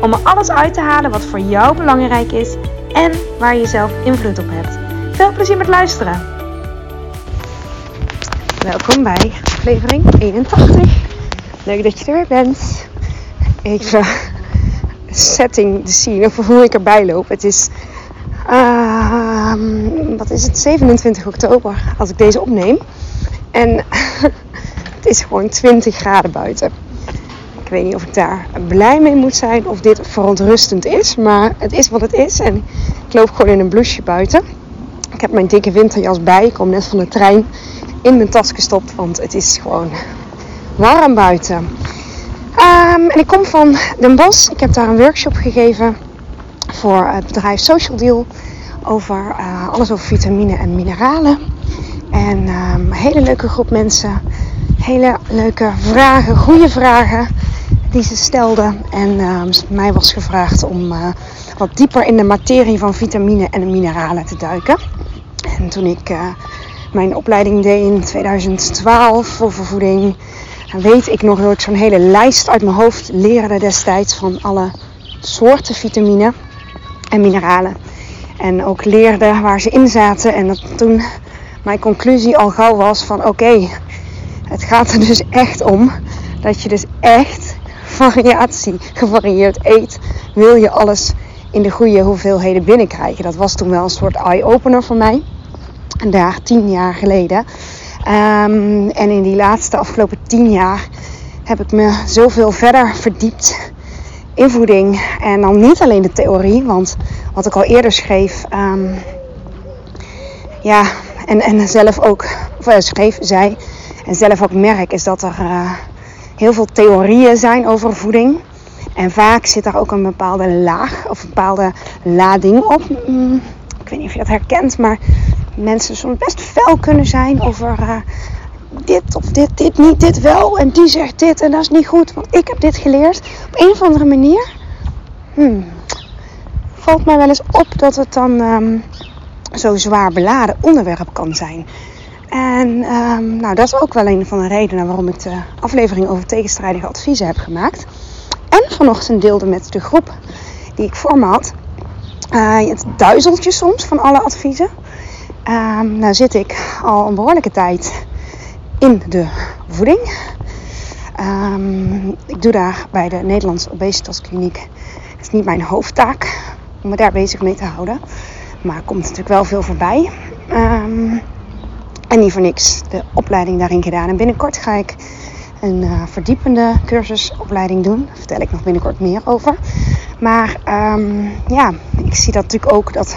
om er alles uit te halen wat voor jou belangrijk is en waar je zelf invloed op hebt. Veel plezier met luisteren. Welkom bij aflevering 81. Leuk dat je er weer bent. Even setting the scene, of hoe ik erbij loop. Het is, uh, wat is het, 27 oktober als ik deze opneem. En het is gewoon 20 graden buiten. Weet niet of ik daar blij mee moet zijn of dit verontrustend is. Maar het is wat het is. En ik loop gewoon in een blouseje buiten. Ik heb mijn dikke winterjas bij. Ik kom net van de trein in mijn tas gestopt. Want het is gewoon warm buiten. Um, en ik kom van Den Bosch. Ik heb daar een workshop gegeven voor het bedrijf Social Deal. Over uh, alles over vitamine en mineralen. En een hele leuke groep mensen. Hele leuke vragen, goede vragen die ze stelden. En uh, mij was gevraagd om uh, wat dieper in de materie van vitamine en mineralen te duiken. En toen ik uh, mijn opleiding deed in 2012 voor vervoeding, weet ik nog dat ik zo'n hele lijst uit mijn hoofd leerde destijds van alle soorten vitamine en mineralen. En ook leerde waar ze in zaten. En dat toen mijn conclusie al gauw was van oké, het gaat er dus echt om dat je dus echt variatie gevarieerd eet, wil je alles in de goede hoeveelheden binnenkrijgen. Dat was toen wel een soort eye-opener voor mij. En daar tien jaar geleden. Um, en in die laatste afgelopen tien jaar heb ik me zoveel verder verdiept in voeding. En dan niet alleen de theorie, want wat ik al eerder schreef, um, ja, en, en zelf ook, uh, schreef, zei, en zelf ook merk, is dat er uh, heel veel theorieën zijn over voeding. En vaak zit daar ook een bepaalde laag of een bepaalde lading op. Mm, ik weet niet of je dat herkent, maar mensen soms best fel kunnen zijn over uh, dit of dit, dit niet, dit wel. En die zegt dit en dat is niet goed, want ik heb dit geleerd. Op een of andere manier hmm, valt mij wel eens op dat het dan um, zo zwaar beladen onderwerp kan zijn. En um, nou, dat is ook wel een van de redenen waarom ik de aflevering over tegenstrijdige adviezen heb gemaakt. En vanochtend deelde met de groep die ik voor me had. Uh, het duizeltje soms van alle adviezen. Um, nou zit ik al een behoorlijke tijd in de voeding. Um, ik doe daar bij de Nederlandse Obesitaskliniek. Het is niet mijn hoofdtaak om me daar bezig mee te houden. Maar er komt natuurlijk wel veel voorbij. Um, en niet voor niks de opleiding daarin gedaan. En binnenkort ga ik een uh, verdiepende cursusopleiding doen. Daar vertel ik nog binnenkort meer over. Maar um, ja, ik zie dat natuurlijk ook dat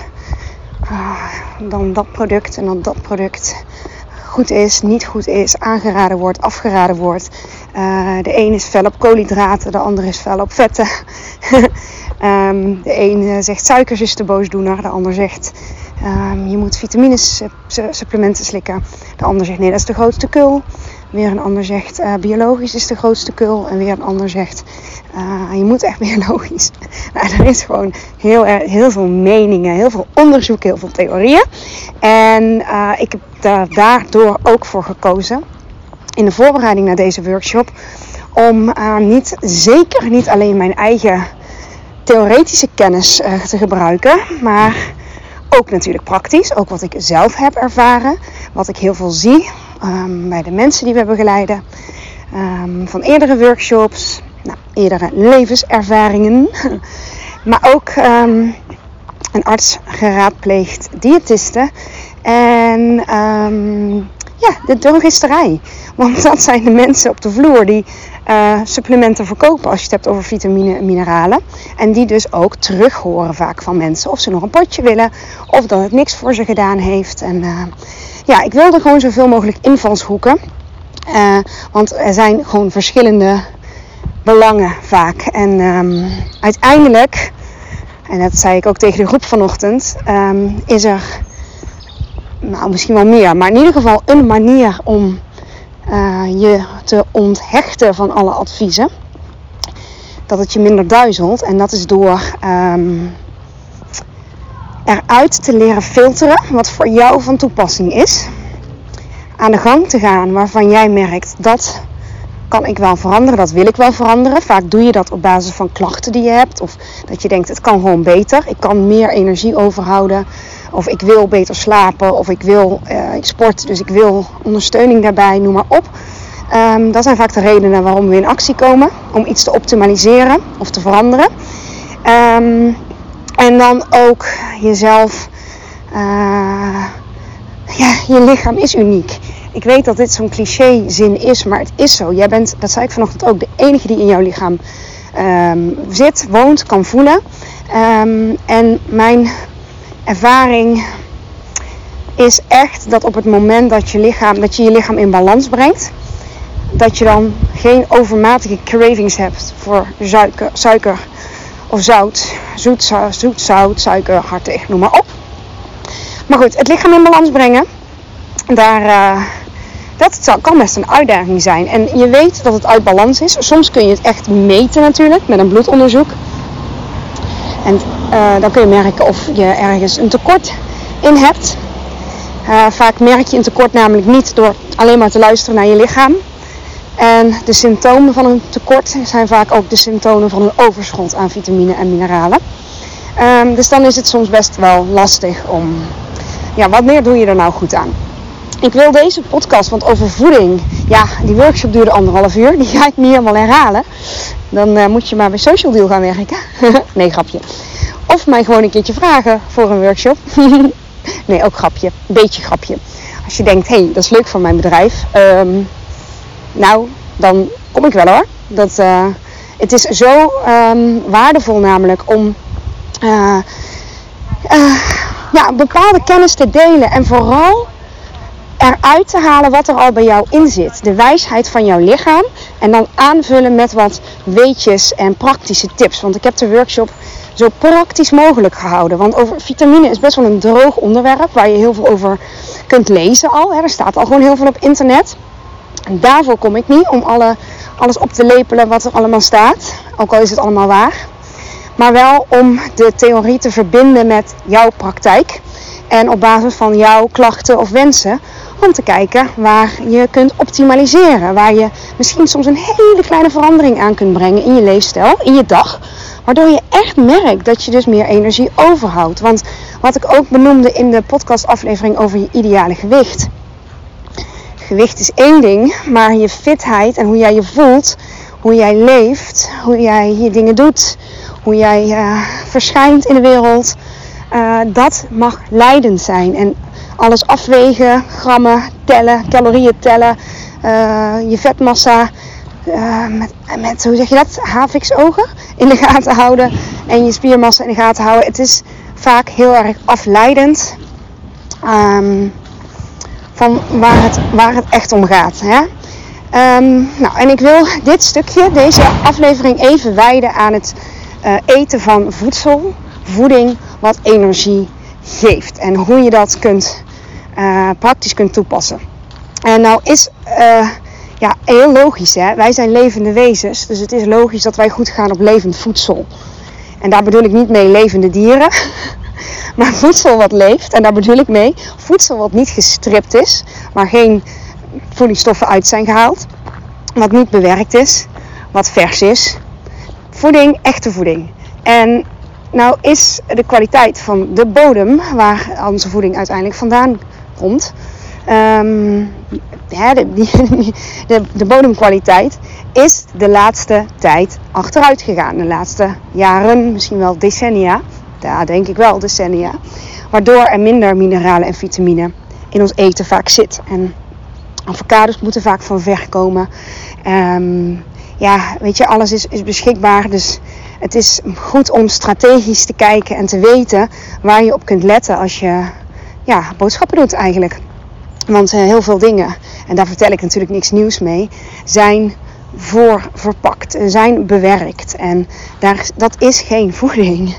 uh, dan dat product en dan dat product goed is, niet goed is, aangeraden wordt, afgeraden wordt. Uh, de een is fel op koolhydraten, de ander is fel op vetten. um, de een zegt suikers is de boosdoener, de ander zegt um, je moet vitamines supplementen slikken. De ander zegt nee, dat is de grootste kul. Weer een ander zegt uh, biologisch is de grootste kul. En weer een ander zegt uh, je moet echt biologisch. nou, er is gewoon heel, heel veel meningen, heel veel onderzoek, heel veel theorieën. En uh, ik heb daar, daardoor ook voor gekozen in de voorbereiding naar deze workshop. Om niet, zeker niet alleen mijn eigen theoretische kennis te gebruiken. Maar ook natuurlijk praktisch, ook wat ik zelf heb ervaren, wat ik heel veel zie um, bij de mensen die we begeleiden, um, van eerdere workshops, nou, eerdere levenservaringen, maar ook um, een arts geraadpleegd diëtiste en ja, de drogisterij. Want dat zijn de mensen op de vloer die uh, supplementen verkopen als je het hebt over vitamine en mineralen. En die dus ook terug horen vaak van mensen of ze nog een potje willen of dat het niks voor ze gedaan heeft. En uh, ja, ik wilde gewoon zoveel mogelijk invalshoeken. Uh, want er zijn gewoon verschillende belangen vaak. En um, uiteindelijk en dat zei ik ook tegen de groep vanochtend, ehm, is er, nou misschien wel meer, maar in ieder geval een manier om uh, je te onthechten van alle adviezen. Dat het je minder duizelt. En dat is door um, eruit te leren filteren wat voor jou van toepassing is. Aan de gang te gaan waarvan jij merkt dat kan ik wel veranderen, dat wil ik wel veranderen. Vaak doe je dat op basis van klachten die je hebt. Of dat je denkt, het kan gewoon beter. Ik kan meer energie overhouden. Of ik wil beter slapen. Of ik wil, ik sport, dus ik wil ondersteuning daarbij, noem maar op. Um, dat zijn vaak de redenen waarom we in actie komen. Om iets te optimaliseren of te veranderen. Um, en dan ook jezelf. Uh, ja, je lichaam is uniek. Ik weet dat dit zo'n cliché-zin is, maar het is zo. Jij bent, dat zei ik vanochtend ook, de enige die in jouw lichaam um, zit, woont, kan voelen. Um, en mijn ervaring is echt dat op het moment dat je, lichaam, dat je je lichaam in balans brengt, dat je dan geen overmatige cravings hebt voor suiker, suiker of zout, zoet, zoet, zout, suiker, hartig, noem maar op. Maar goed, het lichaam in balans brengen, daar, uh, dat kan best een uitdaging zijn. En je weet dat het uit balans is. Soms kun je het echt meten natuurlijk met een bloedonderzoek. En uh, dan kun je merken of je ergens een tekort in hebt. Uh, vaak merk je een tekort namelijk niet door alleen maar te luisteren naar je lichaam. En de symptomen van een tekort zijn vaak ook de symptomen van een overschot aan vitamine en mineralen. Um, dus dan is het soms best wel lastig om, ja, wanneer doe je er nou goed aan? Ik wil deze podcast, want over voeding, ja, die workshop duurde anderhalf uur. Die ga ik niet helemaal herhalen. Dan uh, moet je maar bij Social Deal gaan werken. nee, grapje. Of mij gewoon een keertje vragen voor een workshop. nee, ook grapje. Beetje grapje. Als je denkt, hé, hey, dat is leuk voor mijn bedrijf. Um, nou, dan kom ik wel hoor. Dat, uh, het is zo um, waardevol namelijk om uh, ja, bepaalde kennis te delen. En vooral eruit te halen wat er al bij jou in zit. De wijsheid van jouw lichaam. En dan aanvullen met wat weetjes en praktische tips. Want ik heb de workshop zo praktisch mogelijk gehouden. Want over vitamine is best wel een droog onderwerp waar je heel veel over kunt lezen al. Er staat al gewoon heel veel op internet. En daarvoor kom ik niet om alle, alles op te lepelen wat er allemaal staat. Ook al is het allemaal waar. Maar wel om de theorie te verbinden met jouw praktijk. En op basis van jouw klachten of wensen om te kijken waar je kunt optimaliseren. Waar je misschien soms een hele kleine verandering aan kunt brengen in je leefstijl, in je dag. Waardoor je echt merkt dat je dus meer energie overhoudt. Want wat ik ook benoemde in de podcastaflevering over je ideale gewicht. Gewicht is één ding, maar je fitheid en hoe jij je voelt, hoe jij leeft, hoe jij je dingen doet, hoe jij uh, verschijnt in de wereld, uh, dat mag leidend zijn. En alles afwegen, grammen, tellen, calorieën tellen, uh, je vetmassa uh, met, hoe zeg je dat, havix-ogen in de gaten houden en je spiermassa in de gaten houden. Het is vaak heel erg afleidend um, van waar het, waar het echt om gaat. Hè? Um, nou, en ik wil dit stukje, deze aflevering even wijden aan het uh, eten van voedsel, voeding, wat energie geeft. En hoe je dat kunt uh, praktisch kunt toepassen. En nou is uh, ja, heel logisch, hè? wij zijn levende wezens, dus het is logisch dat wij goed gaan op levend voedsel. En daar bedoel ik niet mee levende dieren, maar voedsel wat leeft. En daar bedoel ik mee voedsel wat niet gestript is, maar geen voedingsstoffen uit zijn gehaald. Wat niet bewerkt is, wat vers is. Voeding, echte voeding. En nou is de kwaliteit van de bodem, waar onze voeding uiteindelijk vandaan komt. Ja, de, de, de, bodemkwaliteit is de laatste tijd achteruit gegaan. De laatste jaren, misschien wel decennia. Ja, denk ik wel, decennia. Waardoor er minder mineralen en vitamine in ons eten vaak zit. En avocados moeten vaak van ver komen. Um, ja, weet je, alles is, is beschikbaar. Dus het is goed om strategisch te kijken en te weten waar je op kunt letten als je ja, boodschappen doet eigenlijk. Want uh, heel veel dingen, en daar vertel ik natuurlijk niks nieuws mee, zijn voor verpakt, zijn bewerkt. En daar, dat is geen voeding.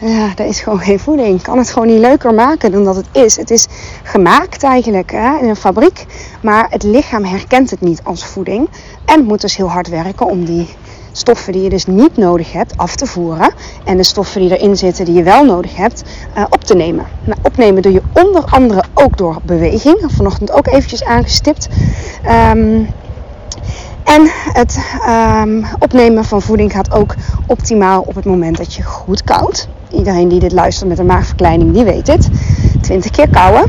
ja, dat is gewoon geen voeding. Ik kan het gewoon niet leuker maken dan dat het is. Het is gemaakt eigenlijk hè, in een fabriek, maar het lichaam herkent het niet als voeding. En moet dus heel hard werken om die stoffen die je dus niet nodig hebt af te voeren. En de stoffen die erin zitten die je wel nodig hebt, uh, op te nemen. Nou, opnemen doe je onder andere ook door beweging. Vanochtend ook eventjes aangestipt. Um, en het um, opnemen van voeding gaat ook optimaal op het moment dat je goed koudt. Iedereen die dit luistert met een maagverkleining, die weet dit. 20 keer kouwen.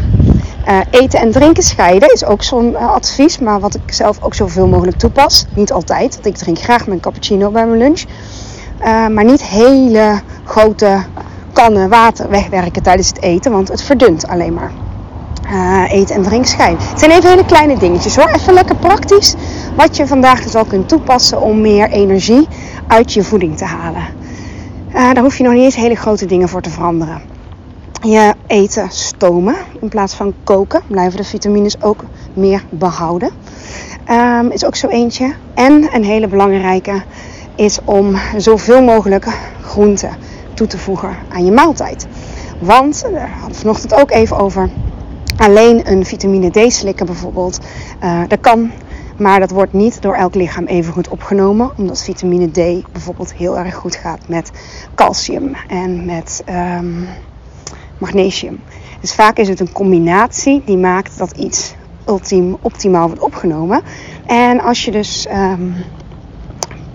Uh, eten en drinken scheiden is ook zo'n uh, advies, maar wat ik zelf ook zoveel mogelijk toepas. Niet altijd, want ik drink graag mijn cappuccino bij mijn lunch. Uh, maar niet hele grote kannen water wegwerken tijdens het eten, want het verdunt alleen maar. eten en drinken scheiden. Het zijn even hele kleine dingetjes hoor. Even lekker praktisch. Wat je vandaag dus al kunt toepassen om meer energie uit je voeding te halen. daar hoef je nog niet eens hele grote dingen voor te veranderen je eten stomen in plaats van koken. Blijven de vitamines ook meer behouden. Um, is ook zo eentje. En een hele belangrijke is om zoveel mogelijk groenten toe te voegen aan je maaltijd. Want, daar hadden we vanochtend ook even over, alleen een vitamine D slikken bijvoorbeeld, uh, dat kan. Maar dat wordt niet door elk lichaam even goed opgenomen, omdat vitamine D bijvoorbeeld heel erg goed gaat met calcium en met um, magnesium. Dus vaak is het een combinatie die maakt dat iets ultiem, optimaal wordt opgenomen. En als je dus um,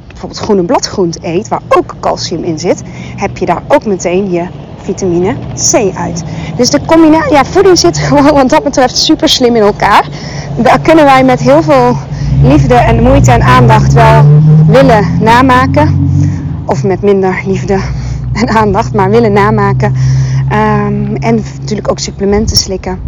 bijvoorbeeld groene bladgroente eet, waar ook calcium in zit, heb je daar ook meteen je vitamine C uit. Dus de combinatie, ja, voeding zit gewoon wat dat betreft super slim in elkaar. Daar kunnen wij met heel veel liefde en moeite en aandacht wel willen namaken. Of met minder liefde en aandacht, maar willen namaken Um, en natuurlijk ook supplementen slikken.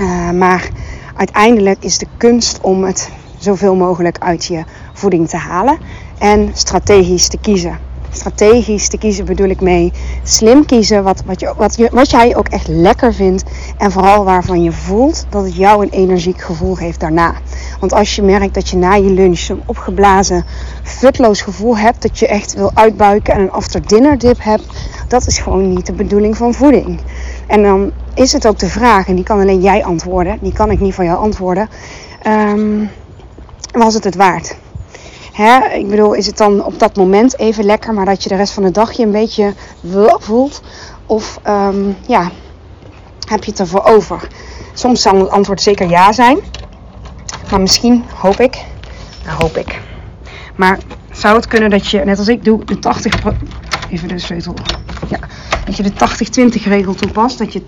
Uh, maar uiteindelijk is de kunst om het zoveel mogelijk uit je voeding te halen en strategisch te kiezen. Strategisch te kiezen bedoel ik mee slim kiezen wat, wat, je, wat, je, wat jij ook echt lekker vindt. En vooral waarvan je voelt dat het jou een energiek gevoel geeft daarna. Want als je merkt dat je na je lunch een opgeblazen, futloos gevoel hebt. Dat je echt wil uitbuiken en een after dinner dip hebt. Dat is gewoon niet de bedoeling van voeding. En dan is het ook de vraag, en die kan alleen jij antwoorden. Die kan ik niet van jou antwoorden. Um, was het het waard? Hè? Ik bedoel, is het dan op dat moment even lekker, maar dat je de rest van de dag je een beetje voelt? Of um, ja, heb je het ervoor over? Soms zal het antwoord zeker ja zijn. Maar misschien, hoop ik, nou hoop ik. Maar zou het kunnen dat je, net als ik doe, de 80... Even de sleutel. Ja, dat je de 80-20 regel toepast. Dat je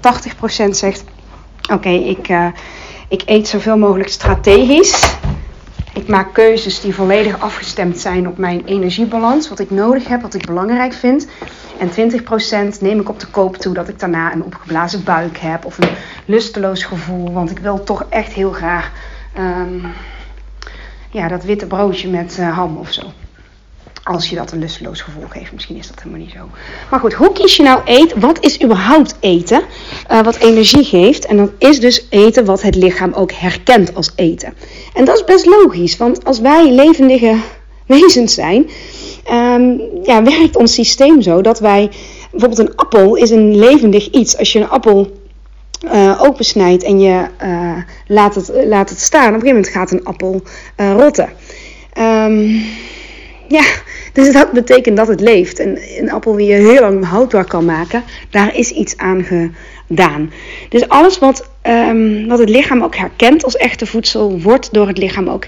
80% zegt, oké, ik, uh, ik eet zoveel mogelijk strategisch. Ik maak keuzes die volledig afgestemd zijn op mijn energiebalans, wat ik nodig heb, wat ik belangrijk vind. En 20% neem ik op de koop toe dat ik daarna een opgeblazen buik heb of een lusteloos gevoel, want ik wil toch echt heel graag um, ja, dat witte broodje met uh, ham of zo. Als je dat een lusteloos gevoel geeft. Misschien is dat helemaal niet zo. Maar goed, hoe kies je nou eten? Wat is überhaupt eten? Uh, wat energie geeft. En dat is dus eten wat het lichaam ook herkent als eten. En dat is best logisch. Want als wij levendige wezens zijn. Um, ja, werkt ons systeem zo dat wij... Bijvoorbeeld een appel is een levendig iets. Als je een appel uh, opensnijdt en je uh, laat, het, laat het staan, op een gegeven moment gaat een appel rotten. Um, ja, dus dat betekent dat het leeft. En een appel die je heel lang houdbaar kan maken, daar is iets aan gedaan. Dus alles wat, um, wat het lichaam ook herkent als echte voedsel, wordt door het lichaam ook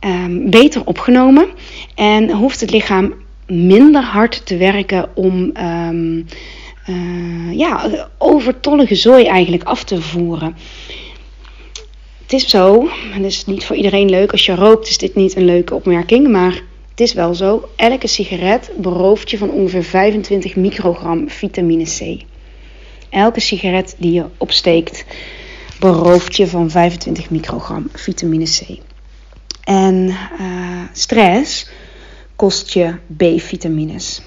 um, beter opgenomen. En hoeft het lichaam minder hard te werken om. Um, uh, ja, overtollige zooi eigenlijk af te voeren. Het is zo, en het is niet voor iedereen leuk. Als je rookt is dit niet een leuke opmerking, maar het is wel zo. Elke sigaret berooft je van ongeveer 25 microgram vitamine C. Elke sigaret die je opsteekt berooft je van 25 microgram vitamine C. En uh, stress kost je B-vitamines.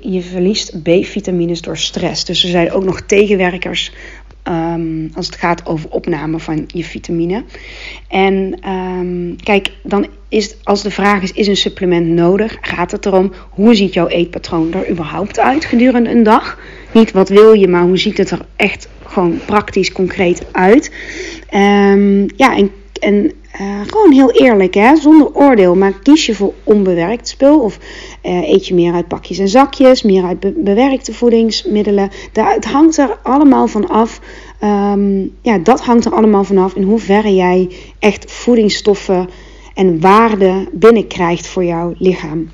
Je verliest B-vitamines door stress. Dus er zijn ook nog tegenwerkers ehm, als het gaat over opname van je vitamine. En ehm, kijk, dan is als de vraag is: is een supplement nodig? Gaat het erom hoe ziet jouw eetpatroon er überhaupt uit gedurende een dag? Niet wat wil je, maar hoe ziet het er echt gewoon praktisch, concreet uit? Um, ja, en, en uh, gewoon heel eerlijk, hè? zonder oordeel. Maar kies je voor onbewerkt spul of uh, eet je meer uit pakjes en zakjes, meer uit be bewerkte voedingsmiddelen. Daar, het hangt er allemaal van af. Um, ja, dat hangt er allemaal vanaf in hoeverre jij echt voedingsstoffen en waarde binnenkrijgt voor jouw lichaam.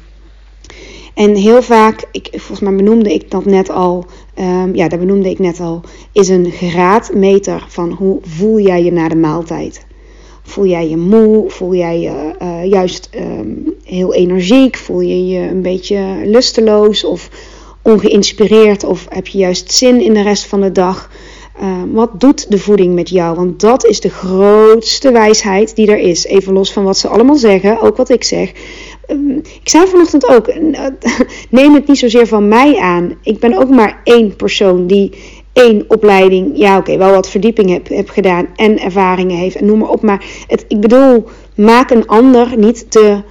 En heel vaak, ik, volgens mij benoemde ik dat net al, um, ja, dat benoemde ik net al, is een graadmeter van hoe voel jij je na de maaltijd. Voel jij je moe? Voel jij je uh, juist um, heel energiek? Voel je je een beetje lusteloos of ongeïnspireerd? Of heb je juist zin in de rest van de dag? Uh, wat doet de voeding met jou? Want dat is de grootste wijsheid die er is. Even los van wat ze allemaal zeggen, ook wat ik zeg. Uh, ik zei vanochtend ook: neem het niet zozeer van mij aan. Ik ben ook maar één persoon die één opleiding, ja oké, wel wat verdieping heb, heb gedaan en ervaringen heeft en noem maar op. Maar het, ik bedoel, maak een ander niet te.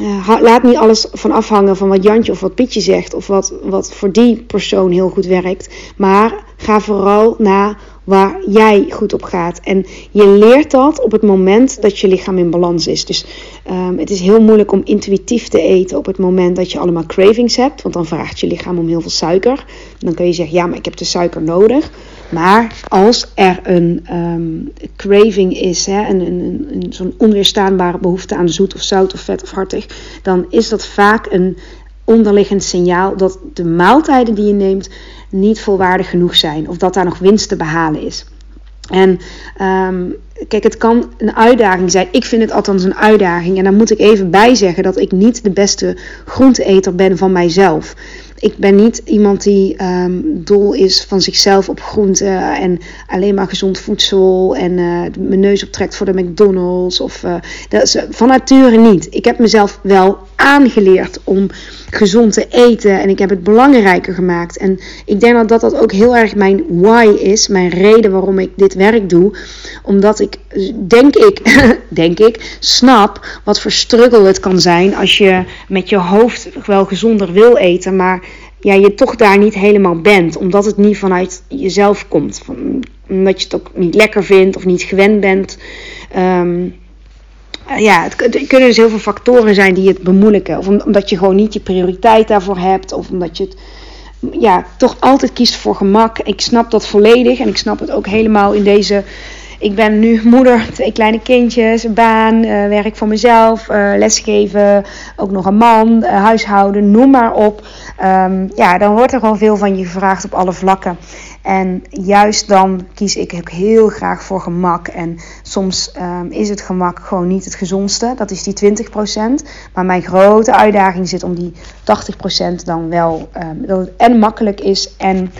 Uh, laat niet alles van afhangen van wat Jantje of wat Pietje zegt of wat, wat voor die persoon heel goed werkt. Maar ga vooral naar waar jij goed op gaat. En je leert dat op het moment dat je lichaam in balans is. Dus um, het is heel moeilijk om intuïtief te eten op het moment dat je allemaal cravings hebt. Want dan vraagt je lichaam om heel veel suiker. Dan kun je zeggen, ja, maar ik heb de suiker nodig. Maar als er een um, craving is, hè, een, een, een, zo'n onweerstaanbare behoefte aan zoet of zout of vet of hartig, dan is dat vaak een onderliggend signaal dat de maaltijden die je neemt niet volwaardig genoeg zijn of dat daar nog winst te behalen is. En um, kijk, het kan een uitdaging zijn. Ik vind het althans een uitdaging. En dan moet ik even bij zeggen dat ik niet de beste groenteeter ben van mijzelf. Ik ben niet iemand die um, dol is van zichzelf op groente en alleen maar gezond voedsel en uh, mijn neus optrekt voor de McDonald's. Of, uh, dat is, van nature niet. Ik heb mezelf wel aangeleerd om gezond te eten en ik heb het belangrijker gemaakt. En ik denk dat dat ook heel erg mijn why is, mijn reden waarom ik dit werk doe. Omdat ik, denk ik, denk ik, snap wat voor struggle het kan zijn als je met je hoofd wel gezonder wil eten, maar ja, je toch daar niet helemaal bent. Omdat het niet vanuit jezelf komt. Omdat je het ook niet lekker vindt of niet gewend bent. Um, ja, het, het, kunnen dus heel veel factoren zijn die het bemoeilijken. Of omdat je gewoon niet je prioriteit daarvoor hebt. Of omdat je het ja, toch altijd kiest voor gemak. Ik snap dat volledig. En ik snap het ook helemaal in deze ik ben nu moeder, twee kleine kindjes, baan, uh, werk voor mezelf, uh, lesgeven, ook nog een man, huishouden, noem maar op. Um, ja, dan wordt er gewoon veel van je gevraagd op alle vlakken. En juist dan kies ik ook heel graag voor gemak. En soms um, is het gemak gewoon niet het gezondste. Dat is die 20%. Maar mijn grote uitdaging zit om die 80% dan wel. Um, dat het en makkelijk is en,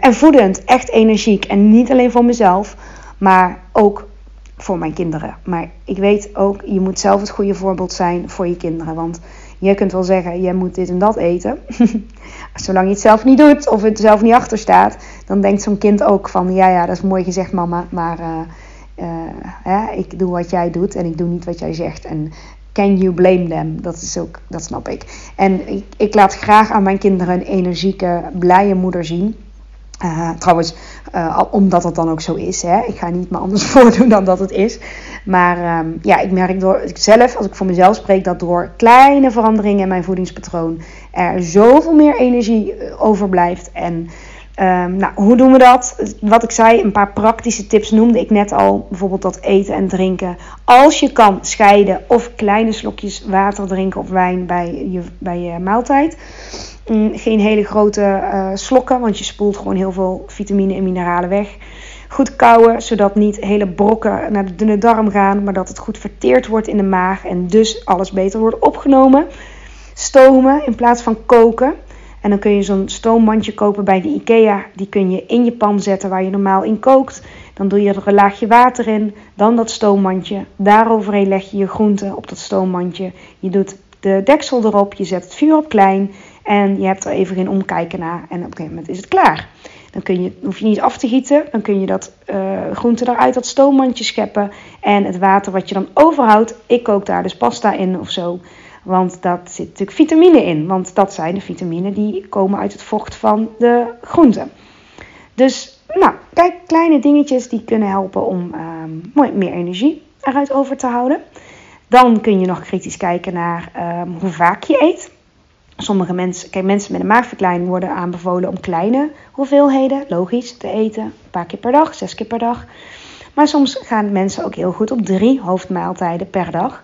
en voedend. Echt energiek. En niet alleen voor mezelf maar ook voor mijn kinderen. Maar ik weet ook, je moet zelf het goede voorbeeld zijn voor je kinderen. Want je kunt wel zeggen, jij moet dit en dat eten. Zolang je het zelf niet doet of het zelf niet achter staat, dan denkt zo'n kind ook van, ja, ja, dat is mooi gezegd, mama, maar uh, hè, ik doe wat jij doet en ik doe niet wat jij zegt. En can you blame them? Dat is ook, dat snap ik. En ik, ik laat graag aan mijn kinderen een energieke, blije moeder zien. Uh, trouwens, uh, omdat het dan ook zo is. Hè? Ik ga niet me anders voordoen dan dat het is. Maar um, ja, ik merk door zelf, als ik voor mezelf spreek, dat door kleine veranderingen in mijn voedingspatroon er zoveel meer energie eh, overblijft. En um, nou, hoe doen we dat? Wat ik zei, een paar praktische tips noemde ik net al. Bijvoorbeeld dat eten en drinken. Als je kan scheiden of kleine slokjes water drinken of wijn bij je, bij je maaltijd. Mm, geen hele grote uh, slokken, want je spoelt gewoon heel veel vitamine en mineralen weg. Goed kouwen, zodat niet hele brokken naar de dunne darm gaan, maar dat het goed verteerd wordt in de maag en dus alles beter wordt opgenomen. Stomen in plaats van koken. En dan kun je zo'n stoommandje kopen bij de IKEA. Die kun je in je pan zetten waar je normaal in kookt. Dan doe je er een laagje water in, dan dat stoommandje. Daaroverheen leg je je groenten op dat stoommandje. Je doet de deksel erop, je zet het vuur op klein En je hebt er even geen omkijken naar. En op een gegeven moment is het klaar. Dan kun je, hoef je niet af te gieten. Dan kun je dat uh, groente eruit dat stoommandje scheppen. En het water wat je dan overhoudt, ik kook daar dus pasta in of zo. Want dat zit natuurlijk vitamine in. Want dat zijn de vitamine die komen uit het vocht van de groenten. Dus nou, kijk, kleine dingetjes die kunnen helpen om um, meer energie eruit over te houden. Dan kun je nog kritisch kijken naar um, hoe vaak je eet. Sommige mensen, kijk, mensen met een maagverkleining worden aanbevolen om kleine hoeveelheden, logisch, te eten. Een paar keer per dag, zes keer per dag. Maar soms gaan mensen ook heel goed op drie hoofdmaaltijden per dag.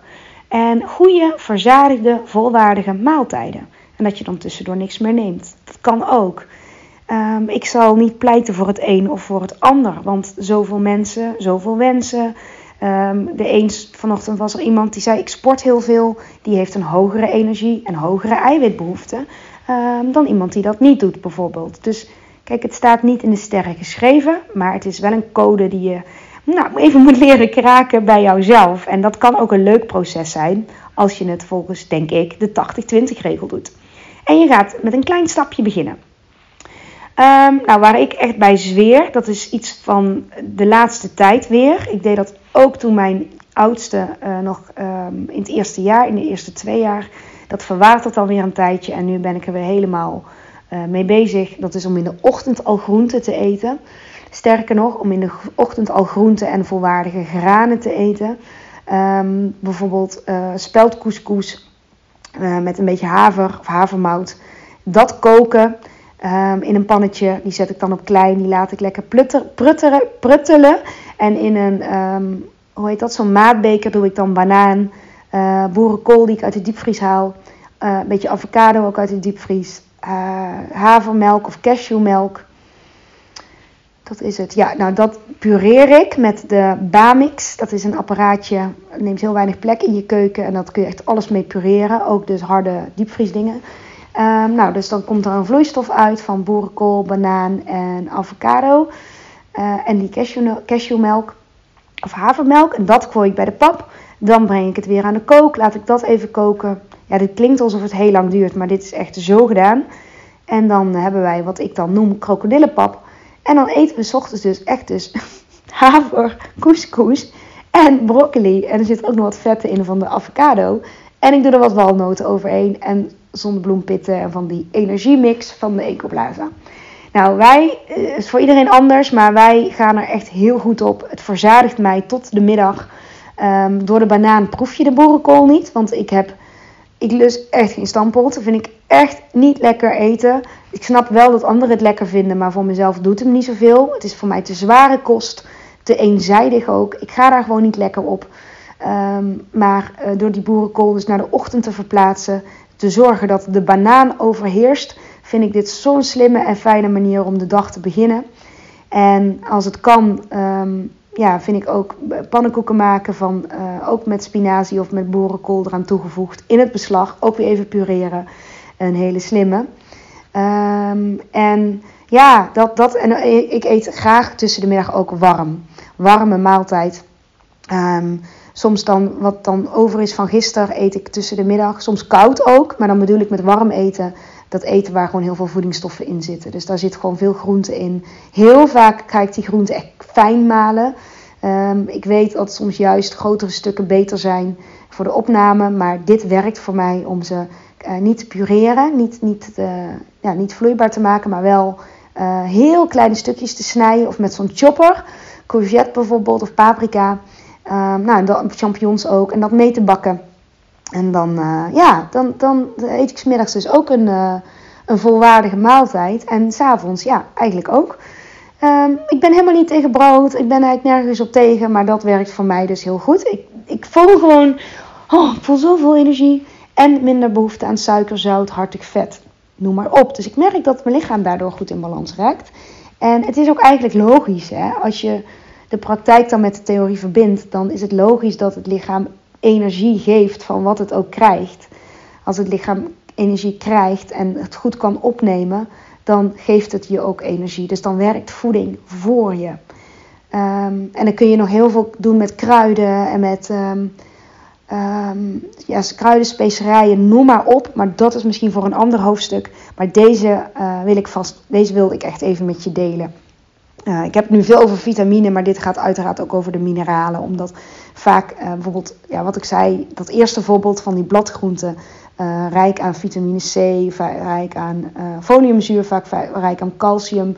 En goede, verzadigde, volwaardige maaltijden. En dat je dan tussendoor niks meer neemt. Dat kan ook. Um, ik zal niet pleiten voor het een of voor het ander. Want zoveel mensen, zoveel wensen. Um, de eens vanochtend was er iemand die zei: Ik sport heel veel. Die heeft een hogere energie en hogere eiwitbehoefte. Um, dan iemand die dat niet doet, bijvoorbeeld. Dus kijk, het staat niet in de sterren geschreven. Maar het is wel een code die je nou, even moet leren kraken bij jouzelf. En dat kan ook een leuk proces zijn. Als je het volgens, denk ik, de 80-20 regel doet. En je gaat met een klein stapje beginnen. Um, nou, waar ik echt bij zweer, dat is iets van de laatste tijd weer. Ik deed dat ook toen mijn oudste uh, nog um, in het eerste jaar, in de eerste twee jaar. Dat verwatert alweer een tijdje en nu ben ik er weer helemaal uh, mee bezig. Dat is om in de ochtend al groenten te eten. Sterker nog, om in de ochtend al groenten en volwaardige granen te eten. Um, bijvoorbeeld uh, speldcouscous met een beetje haver of havermout. Dat koken. Um, in een pannetje. Die zet ik dan op klein. Die laat ik lekker plutter, prutteren, pruttelen. En in een, um, hoe heet dat, zo'n maatbeker doe ik dan banaan, uh, boerenkool die ik uit de diepvries haal. Een beetje avocado ook uit de diepvries. Havermelk of cashewmelk. Dat is het. Ja, nou dat pureer ik met de Bamix. Dat is een apparaatje, neemt heel weinig plek in je keuken. En dat kun je echt alles mee pureren. Ook dus harde diepvriesdingen. Um, nou, dus dan komt er een vloeistof uit van boerenkool, banaan en avocado. Uh, en die cashew, of havermelk. En dat gooi ik bij de pap. Dan breng ik het weer aan de kook. Laat ik dat even koken. Ja, dit klinkt alsof het heel lang duurt, maar dit is echt zo gedaan. En dan hebben wij wat ik dan noem krokodillenpap. En dan eten we s ochtends dus echt dus haver, couscous en broccoli. En er zit ook nog wat vetten in van de avocado. En ik doe er wat walnoten overheen. En zonnebloempitten en van die energiemix van de Ecoplaza. Nou, wij, het eh, is voor iedereen anders, maar wij gaan er echt heel goed op. Het verzadigt mij tot de middag. Um, door de banaan proef je de boerenkool niet, want ik heb, ik lust echt geen stamppot. Dat vind ik echt niet lekker eten. Ik snap wel dat anderen het lekker vinden, maar voor mezelf doet het me niet zoveel. Het is voor mij te zware kost, te eenzijdig ook. Ik ga daar gewoon niet lekker op. Um, maar uh, door die boerenkool dus naar de ochtend te verplaatsen, te zorgen dat de banaan overheerst, vind ik dit zo'n slimme en fijne manier om de dag te beginnen. En als het kan, um, ja, vind ik ook pannenkoeken maken van uh, ook met spinazie of met boerenkool eraan toegevoegd in het beslag. Ook weer even pureren. Een hele slimme. Um, en ja, dat, dat, en eh, ik eet graag tussen de middag ook warm. Warme maaltijd. Um, Soms dan, wat dan over is van gisteren, eet ik tussen de middag. Soms koud ook, maar dan bedoel ik met warm eten. Dat eten waar gewoon heel veel voedingsstoffen in zitten. Dus daar zit gewoon veel groente in. Heel vaak ga ik die groente echt fijn malen. Um, ik weet dat soms juist grotere stukken beter zijn voor de opname. Maar dit werkt voor mij om ze uh, niet te pureren. Niet, niet, uh, ja, niet vloeibaar te maken, maar wel uh, heel kleine stukjes te snijden. Of met zo'n chopper. Courgette bijvoorbeeld of paprika. Um, nou, dan champignons ook. En dat mee te bakken. En dan, uh, ja, dan, dan eet ik smiddags dus ook een, uh, een volwaardige maaltijd. En s'avonds, ja, eigenlijk ook. Um, ik ben helemaal niet tegen brood. Ik ben eigenlijk nergens op tegen. Maar dat werkt voor mij dus heel goed. Ik, ik voel gewoon, oh, ik voel zoveel energie. En minder behoefte aan suiker, zout, hartig vet. Noem maar op. Dus ik merk dat mijn lichaam daardoor goed in balans raakt. En het is ook eigenlijk logisch, hè. Als je de praktijk dan met de theorie verbindt, dan is het logisch dat het lichaam energie geeft van wat het ook krijgt. Als het lichaam energie krijgt en het goed kan opnemen, dan geeft het je ook energie. Dus dan werkt voeding voor je. Um, en dan kun je nog heel veel doen met kruiden en met um, ja, specerijen, noem maar op. Maar dat is misschien voor een ander hoofdstuk. Maar deze, uh, wil ik vast, deze wilde ik echt even met je delen. Uh, ik heb nu veel over vitamine, maar dit gaat uiteraard ook over de mineralen. Omdat vaak uh, bijvoorbeeld, ja, wat ik zei, dat eerste voorbeeld van die bladgroenten. rijk aan vitamine C, rijk aan foliumzuur, vaak rijk aan calcium.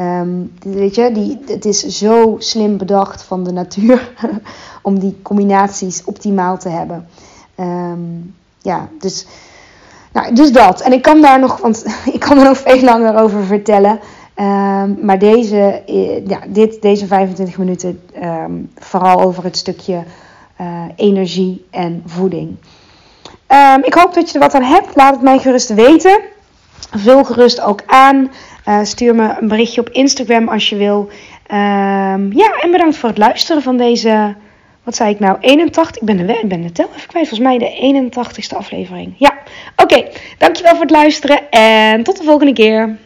Um, weet je, die, het is zo slim bedacht van de natuur om die combinaties optimaal te hebben. Um, ja, dus, nou, dus dat. En ik kan daar nog, want ik kan er nog veel langer over vertellen. Um, maar deze, eh, ja, dit, deze 25 minuten vooral over het stukje uh, energie en voeding. ik hoop dat je er wat aan hebt. Laat het mij gerust weten. Vul gerust ook aan. Uh, stuur me een berichtje op Instagram als je wil. Ja, en bedankt voor het luisteren van deze. Wat zei ik nou? 81? Ik ben de, ben tel even kwijt. Volgens mij de 81ste aflevering. Ja, oké. Okay, dankjewel voor het luisteren en tot de volgende keer.